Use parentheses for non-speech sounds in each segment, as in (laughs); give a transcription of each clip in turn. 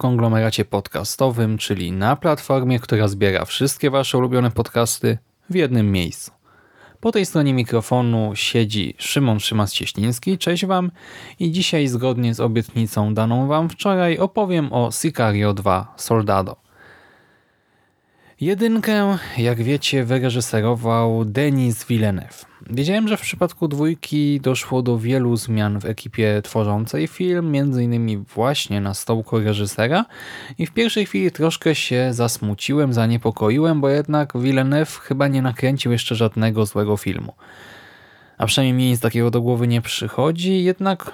Konglomeracie podcastowym, czyli na platformie, która zbiera wszystkie Wasze ulubione podcasty w jednym miejscu. Po tej stronie mikrofonu siedzi Szymon Szymas-Cieśliński. Cześć Wam i dzisiaj zgodnie z obietnicą daną Wam wczoraj opowiem o Sicario 2 Soldado. Jedynkę, jak wiecie, wyreżyserował Denis Villeneuve. Wiedziałem, że w przypadku dwójki doszło do wielu zmian w ekipie tworzącej film, innymi właśnie na stołku reżysera i w pierwszej chwili troszkę się zasmuciłem, zaniepokoiłem, bo jednak Villeneuve chyba nie nakręcił jeszcze żadnego złego filmu. A przynajmniej mi nic takiego do głowy nie przychodzi, jednak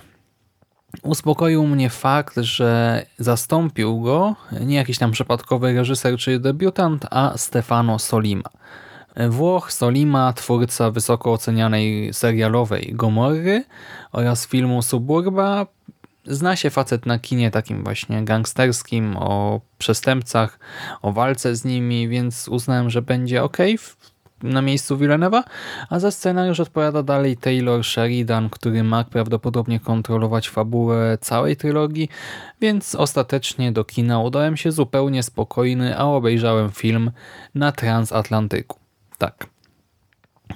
uspokoił mnie fakt, że zastąpił go nie jakiś tam przypadkowy reżyser czy debiutant, a Stefano Solima. Włoch Solima, twórca wysoko ocenianej serialowej Gomorry oraz filmu Suburba, zna się facet na kinie takim właśnie gangsterskim, o przestępcach, o walce z nimi, więc uznałem, że będzie ok na miejscu Villeneuve'a, a za scenariusz odpowiada dalej Taylor Sheridan, który ma prawdopodobnie kontrolować fabułę całej trylogii, więc ostatecznie do kina udałem się zupełnie spokojny, a obejrzałem film na transatlantyku. Tak.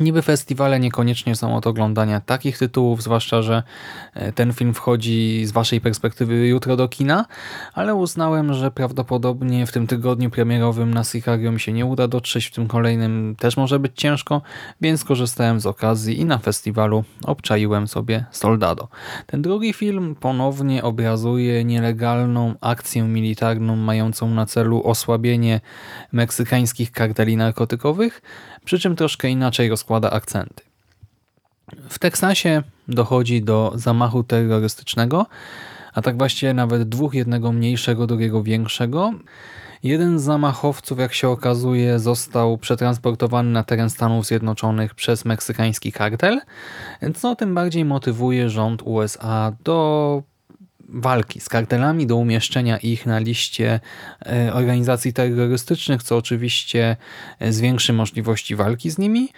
Niby festiwale niekoniecznie są od oglądania takich tytułów, zwłaszcza, że e, ten film wchodzi z waszej perspektywy jutro do kina, ale uznałem, że prawdopodobnie w tym tygodniu premierowym na Sicario mi się nie uda dotrzeć, w tym kolejnym też może być ciężko, więc korzystałem z okazji i na festiwalu obczaiłem sobie Soldado. Ten drugi film ponownie obrazuje nielegalną akcję militarną mającą na celu osłabienie meksykańskich karteli narkotykowych, przy czym troszkę inaczej rozkłada akcenty. W Teksasie dochodzi do zamachu terrorystycznego, a tak właściwie nawet dwóch, jednego mniejszego, drugiego większego. Jeden z zamachowców, jak się okazuje, został przetransportowany na teren Stanów Zjednoczonych przez meksykański kartel, co tym bardziej motywuje rząd USA do walki z kartelami, do umieszczenia ich na liście e, organizacji terrorystycznych, co oczywiście e, zwiększy możliwości walki z nimi.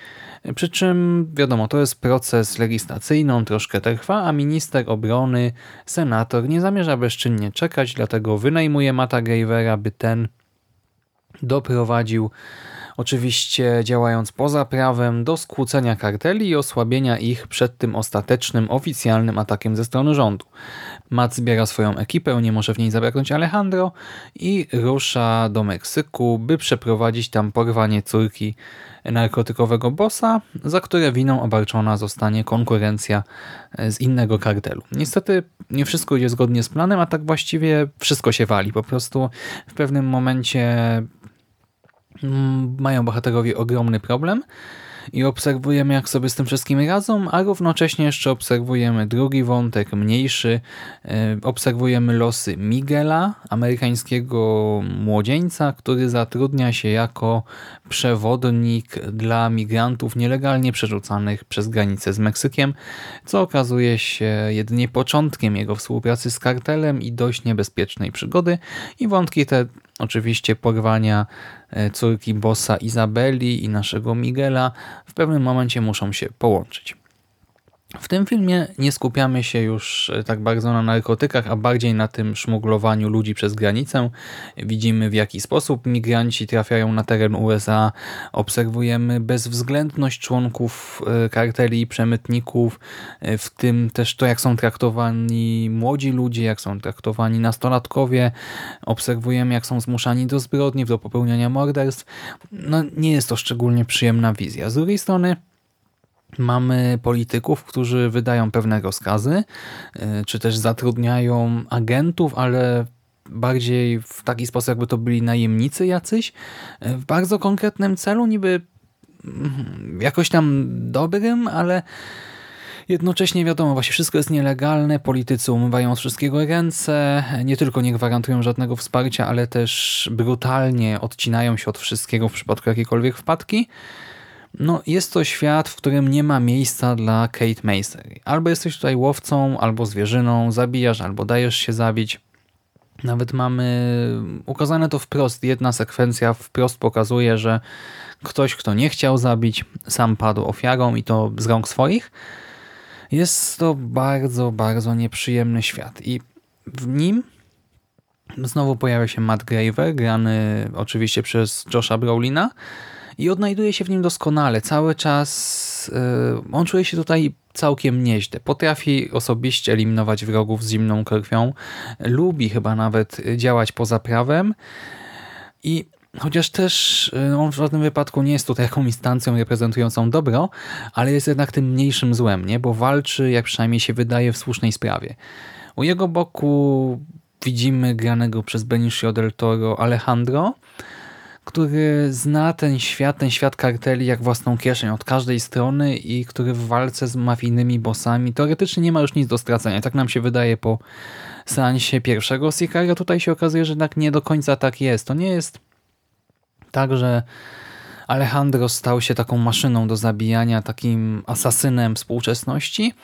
Przy czym, wiadomo, to jest proces legislacyjny, on troszkę trwa, a minister obrony, senator nie zamierza bezczynnie czekać, dlatego wynajmuje Mata Gravera, by ten doprowadził oczywiście działając poza prawem, do skłócenia karteli i osłabienia ich przed tym ostatecznym, oficjalnym atakiem ze strony rządu. Matt zbiera swoją ekipę, nie może w niej zabraknąć Alejandro i rusza do Meksyku, by przeprowadzić tam porwanie córki narkotykowego bossa, za które winą obarczona zostanie konkurencja z innego kartelu. Niestety nie wszystko idzie zgodnie z planem, a tak właściwie wszystko się wali. Po prostu w pewnym momencie mają bohaterowie ogromny problem i obserwujemy jak sobie z tym wszystkim radzą, a równocześnie jeszcze obserwujemy drugi wątek, mniejszy. E, obserwujemy losy Miguela, amerykańskiego młodzieńca, który zatrudnia się jako przewodnik dla migrantów nielegalnie przerzucanych przez granicę z Meksykiem, co okazuje się jedynie początkiem jego współpracy z kartelem i dość niebezpiecznej przygody i wątki te oczywiście porwania e, córki bossa Izabeli i naszego Miguela w pewnym momencie muszą się połączyć. W tym filmie nie skupiamy się już e, tak bardzo na narkotykach, a bardziej na tym szmuglowaniu ludzi przez granicę. Widzimy w jaki sposób migranci trafiają na teren USA, obserwujemy bezwzględność członków e, karteli i przemytników, e, w tym też to jak są traktowani młodzi ludzie, jak są traktowani nastolatkowie, obserwujemy jak są zmuszani do zbrodni, do popełniania morderstw. No nie jest to szczególnie przyjemna wizja. Z drugiej strony Mamy polityków, którzy wydają pewne rozkazy, e, czy też zatrudniają agentów, ale bardziej w taki sposób, jakby to byli najemnicy jacyś, e, w bardzo konkretnym celu, niby mm, jakoś tam dobrym, ale Jednocześnie wiadomo, właśnie wszystko jest nielegalne, politycy umywają od wszystkiego ręce, nie tylko nie gwarantują żadnego wsparcia, ale też brutalnie odcinają się od wszystkiego w przypadku jakiejkolwiek wpadki. No, jest to świat, w którym nie ma miejsca dla Kate Macer. Albo jesteś tutaj łowcą, albo zwierzyną, zabijasz, albo dajesz się zabić. Nawet mamy ukazane to wprost. Jedna sekwencja wprost pokazuje, że ktoś, kto nie chciał zabić, sam padł ofiarą i to z rąk swoich. Jest to bardzo, bardzo nieprzyjemny świat i w nim znowu pojawia się Matt Graver, grany oczywiście przez Josha Brolina i odnajduje się w nim doskonale. Cały czas yy, on czuje się tutaj całkiem nieźle. Potrafi osobiście eliminować wrogów z zimną krwią. Lubi chyba nawet działać poza prawem i Chociaż też y, on w żadnym wypadku nie jest tutaj jaką instancją reprezentującą dobro, ale jest jednak tym mniejszym złem, nie? bo walczy, jak przynajmniej się wydaje, w słusznej sprawie. U jego boku widzimy granego przez Benicio del Toro Alejandro, który zna ten świat, ten świat karteli jak własną kieszeń od każdej strony i który w walce z mafijnymi bossami teoretycznie nie ma już nic do stracenia. Tak nam się wydaje po seansie pierwszego Sicario. Tutaj się okazuje, że jednak nie do końca tak jest. To nie jest tak, że Alejandro stał się taką maszyną do zabijania, takim asasynem współczesności.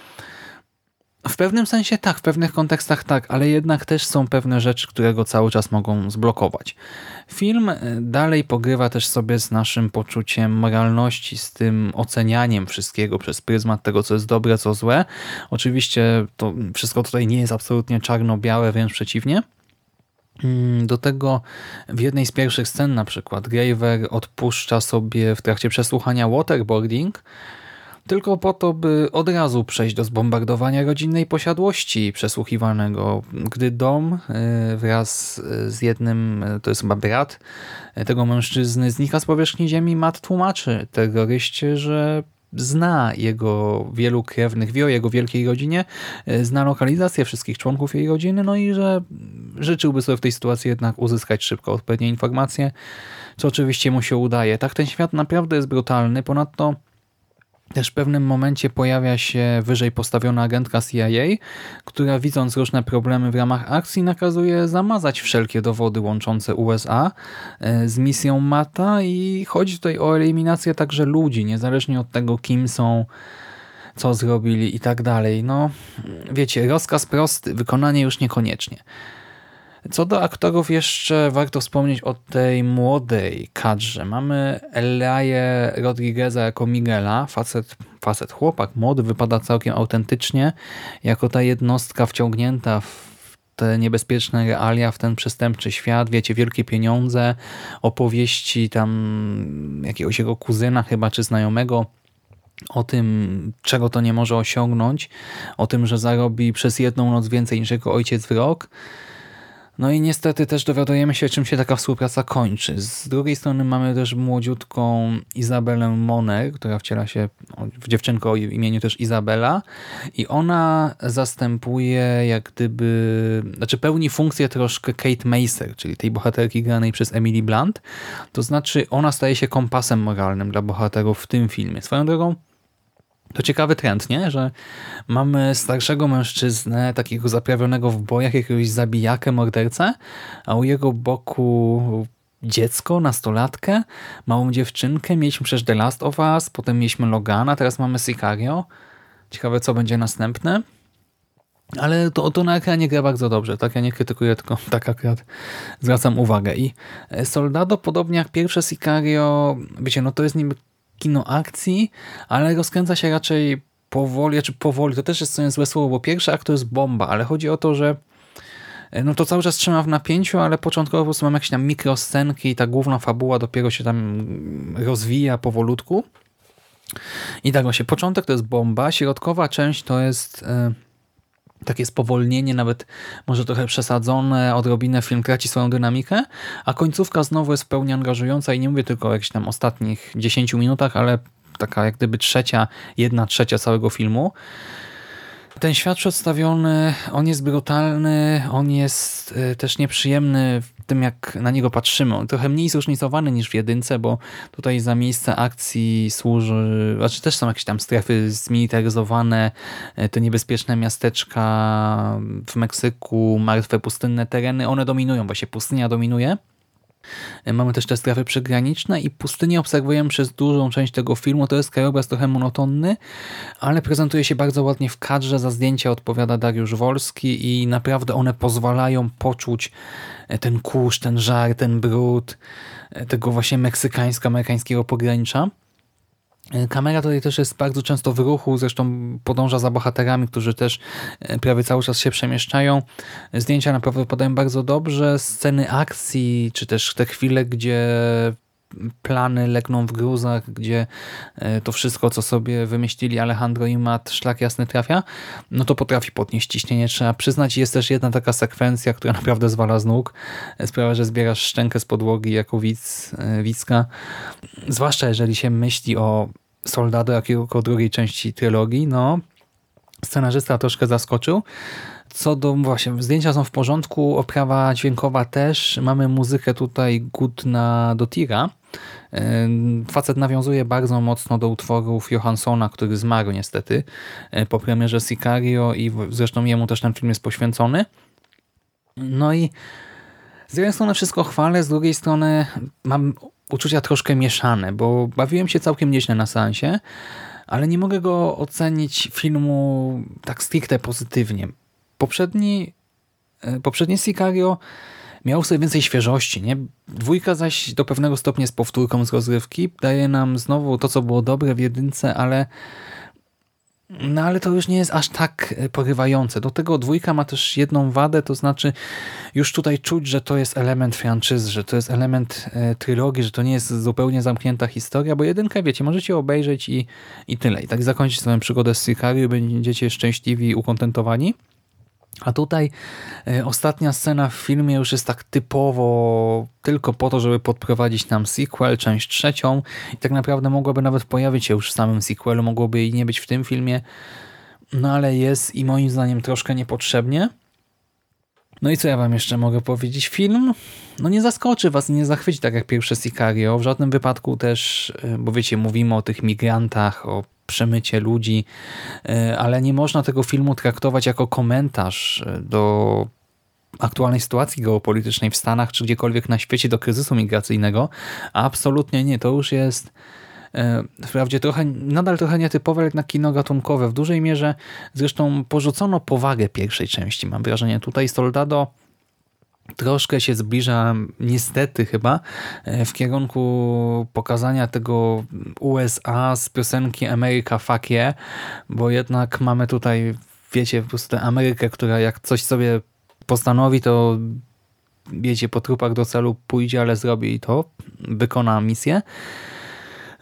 W pewnym sensie tak, w pewnych kontekstach tak, ale jednak też są pewne rzeczy, które go cały czas mogą zblokować. Film e, dalej pogrywa też sobie z naszym poczuciem moralności, z tym ocenianiem wszystkiego przez pryzmat tego, co jest dobre, co złe. Oczywiście to wszystko tutaj nie jest absolutnie czarno-białe, wręcz przeciwnie. Mm, do tego w jednej z pierwszych scen na przykład Graver odpuszcza sobie w trakcie przesłuchania waterboarding tylko po to, by od razu przejść do zbombardowania rodzinnej posiadłości przesłuchiwanego, gdy dom e, wraz z jednym, e, to jest chyba brat e, tego mężczyzny, znika z powierzchni ziemi, Matt tłumaczy terroryście, że zna jego wielu krewnych, wie o jego wielkiej rodzinie, e, zna lokalizację wszystkich członków jej rodziny, no i że życzyłby sobie w tej sytuacji jednak uzyskać szybko odpowiednie informacje, co oczywiście mu się udaje. Tak ten świat naprawdę jest brutalny, ponadto też w pewnym momencie pojawia się wyżej postawiona agentka CIA, która widząc różne problemy w ramach akcji nakazuje zamazać wszelkie dowody łączące USA e, z misją Mata i chodzi tutaj o eliminację także ludzi, niezależnie od tego kim są, co zrobili i tak dalej. No wiecie, rozkaz prosty, wykonanie już niekoniecznie. Co do aktorów jeszcze warto wspomnieć o tej młodej kadrze. Mamy Eliaję Rodrigueza jako Miguela, facet, facet chłopak, młody, wypada całkiem autentycznie, jako ta jednostka wciągnięta w te niebezpieczne realia, w ten przestępczy świat, wiecie, wielkie pieniądze, opowieści tam jakiegoś jego kuzyna chyba, czy znajomego, o tym, czego to nie może osiągnąć, o tym, że zarobi przez jedną noc więcej niż jego ojciec w rok, no i niestety też dowiadujemy się, czym się taka współpraca kończy. Z drugiej strony mamy też młodziutką Izabelę Moner, która wciela się w dziewczynkę o imieniu też Izabela i ona zastępuje jak gdyby, znaczy pełni funkcję troszkę Kate Macer, czyli tej bohaterki granej przez Emily Blunt. To znaczy ona staje się kompasem moralnym dla bohaterów w tym filmie. Swoją drogą to ciekawy trend, nie? że mamy starszego mężczyznę, takiego zaprawionego w bojach, jakiegoś zabijakę, mordercę, a u jego boku dziecko, nastolatkę, małą dziewczynkę. Mieliśmy przecież The Last of Us, potem mieliśmy Logana, teraz mamy Sicario. Ciekawe, co będzie następne. Ale to, to na ekranie gra bardzo dobrze, tak? Ja nie krytykuję, tylko tak akurat zwracam uwagę. I Soldado, podobnie jak pierwsze Sicario, wiecie, no to jest niby kino akcji, ale rozkręca się raczej powoli, czy powoli, to też jest coś złe słowo, bo pierwszy akt to jest bomba, ale chodzi o to, że e, no to cały czas trzyma w napięciu, ale początkowo po prostu mam jakieś tam mikroscenki i ta główna fabuła dopiero się tam rozwija powolutku. I tak właśnie, początek to jest bomba, środkowa część to jest... Yy, takie spowolnienie, nawet może trochę przesadzone, odrobinę film traci swoją dynamikę, a końcówka znowu jest w pełni angażująca i nie mówię tylko o jakichś tam ostatnich 10 minutach, ale taka jak gdyby trzecia, jedna trzecia całego filmu. Ten świat przedstawiony, on jest brutalny, on jest y, też nieprzyjemny w tym, jak na niego patrzymy. On trochę mniej zróżnicowany niż w jedynce, bo tutaj za miejsce akcji służy, znaczy też są jakieś tam strefy zmilitaryzowane, y, te niebezpieczne miasteczka w Meksyku, martwe pustynne tereny, one dominują, właśnie pustynia dominuje. Mamy też te strefy przygraniczne i pustynię obserwujemy przez dużą część tego filmu. To jest krajobraz trochę monotonny, ale prezentuje się bardzo ładnie w kadrze. Za zdjęcia odpowiada Dariusz Wolski i naprawdę one pozwalają poczuć ten kurz, ten żar, ten brud tego właśnie meksykańsko-amerykańskiego pogranicza. E, kamera tutaj też jest bardzo często w ruchu, zresztą podąża za bohaterami, którzy też e, prawie cały czas się przemieszczają. Zdjęcia naprawdę wypadają bardzo dobrze. Sceny akcji, czy też te chwile, gdzie plany legną w gruzach, gdzie e, to wszystko, co sobie wymyślili Alejandro i Matt, szlak jasny trafia, no to potrafi podnieść ciśnienie. Trzeba przyznać, jest też jedna taka sekwencja, która (laughs) naprawdę zwala z nóg. Sprawia, że zbierasz szczękę z podłogi jako widz, e, widzka. Zwłaszcza jeżeli się myśli o Soldado, jak i o drugiej części trylogii, no scenarzysta troszkę zaskoczył. Co do właśnie, zdjęcia są w porządku, oprawa dźwiękowa też. Mamy muzykę tutaj Gudna Dotira. Facet nawiązuje bardzo mocno do utworów Johanssona, który zmarł niestety e, po premierze Sicario i zresztą jemu też ten film jest poświęcony. No i z jednej strony wszystko chwalę, z drugiej strony mam uczucia troszkę mieszane, bo bawiłem się całkiem nieźle na seansie, ale nie mogę go ocenić filmu tak stricte pozytywnie. Poprzedni, e, poprzednie Sicario miał sobie więcej świeżości. Nie? Dwójka zaś do pewnego stopnia jest powtórką z rozrywki. Daje nam znowu to, co było dobre w jedynce, ale no ale to już nie jest aż tak e, porywające. Do tego dwójka ma też jedną wadę, to znaczy już tutaj czuć, że to jest element franczyzy, że to jest element e, trylogii, że to nie jest zupełnie zamknięta historia, bo jedynkę, wiecie, możecie obejrzeć i, i tyle. I tak zakończyć swoją przygodę z Sicario, będziecie szczęśliwi i ukontentowani. A tutaj e, ostatnia scena w filmie już jest tak typowo tylko po to, żeby podprowadzić nam sequel, część trzecią i tak naprawdę mogłaby nawet pojawić się już w samym sequelu, mogłoby jej nie być w tym filmie, no ale jest i moim zdaniem troszkę niepotrzebnie. No i co ja wam jeszcze mogę powiedzieć? Film no nie zaskoczy was nie zachwyci tak jak pierwsze Sicario. W żadnym wypadku też, e, bo wiecie, mówimy o tych migrantach, o przemycie ludzi, e, ale nie można tego filmu traktować jako komentarz e, do aktualnej sytuacji geopolitycznej w Stanach czy gdziekolwiek na świecie do kryzysu migracyjnego. Absolutnie nie. To już jest e, wprawdzie trochę, nadal trochę nietypowe, na kino gatunkowe. W dużej mierze zresztą porzucono powagę pierwszej części. Mam wrażenie tutaj Soldado troszkę się zbliża, niestety chyba, e, w kierunku pokazania tego USA z piosenki America Fuck yeah, bo jednak mamy tutaj, wiecie, po prostu Amerykę, która jak coś sobie postanowi, to wiecie, po trupach do celu pójdzie, ale zrobi to, wykona misję.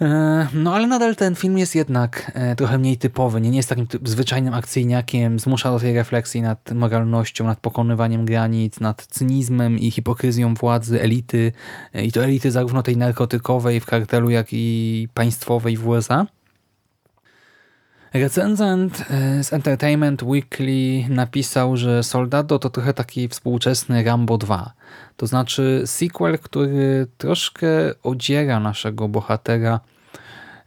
E, no ale nadal ten film jest jednak e, trochę mniej typowy, nie, nie jest takim zwyczajnym akcyjniakiem, zmusza do tej refleksji nad moralnością, nad pokonywaniem granic, nad cynizmem i hipokryzją władzy, elity. E, i to elity zarówno tej narkotykowej w kartelu, jak i państwowej w USA. Recenzent z Entertainment Weekly napisał, że Soldado to trochę taki współczesny Rambo 2. To znaczy sequel, który troszkę odziera naszego bohatera,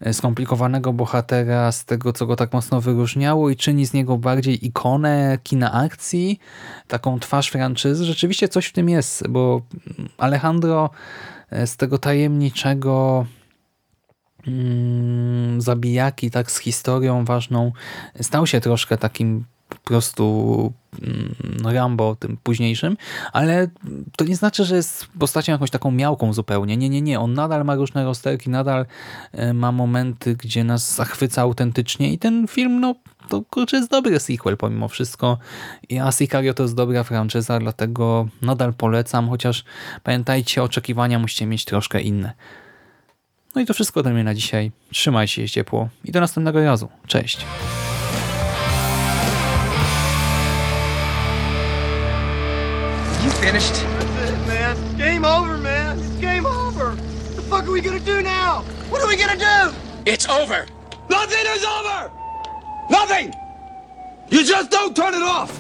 e, skomplikowanego bohatera z tego, co go tak mocno wyróżniało i czyni z niego bardziej ikonę kina akcji, taką twarz franczyzy. Rzeczywiście coś w tym jest, bo Alejandro e, z tego tajemniczego zabijaki, tak z historią ważną, stał się troszkę takim po prostu mm, Rambo tym późniejszym, ale to nie znaczy, że jest postacią jakąś taką miałką zupełnie. Nie, nie, nie. On nadal ma różne rozterki, nadal e, ma momenty, gdzie nas zachwyca autentycznie i ten film, no to kurczę jest dobry sequel pomimo wszystko. A Sicario to jest dobra franczyza, dlatego nadal polecam, chociaż pamiętajcie, oczekiwania musicie mieć troszkę inne. No i to wszystko ode mnie na dzisiaj. Trzymajcie się ciepło i do następnego razu. Cześć! You finished? That's it, man. Game over, man. It's game over. What the fuck are we gonna do now? What are we gonna do? It's over. Nothing is over. Nothing. You just don't turn it off!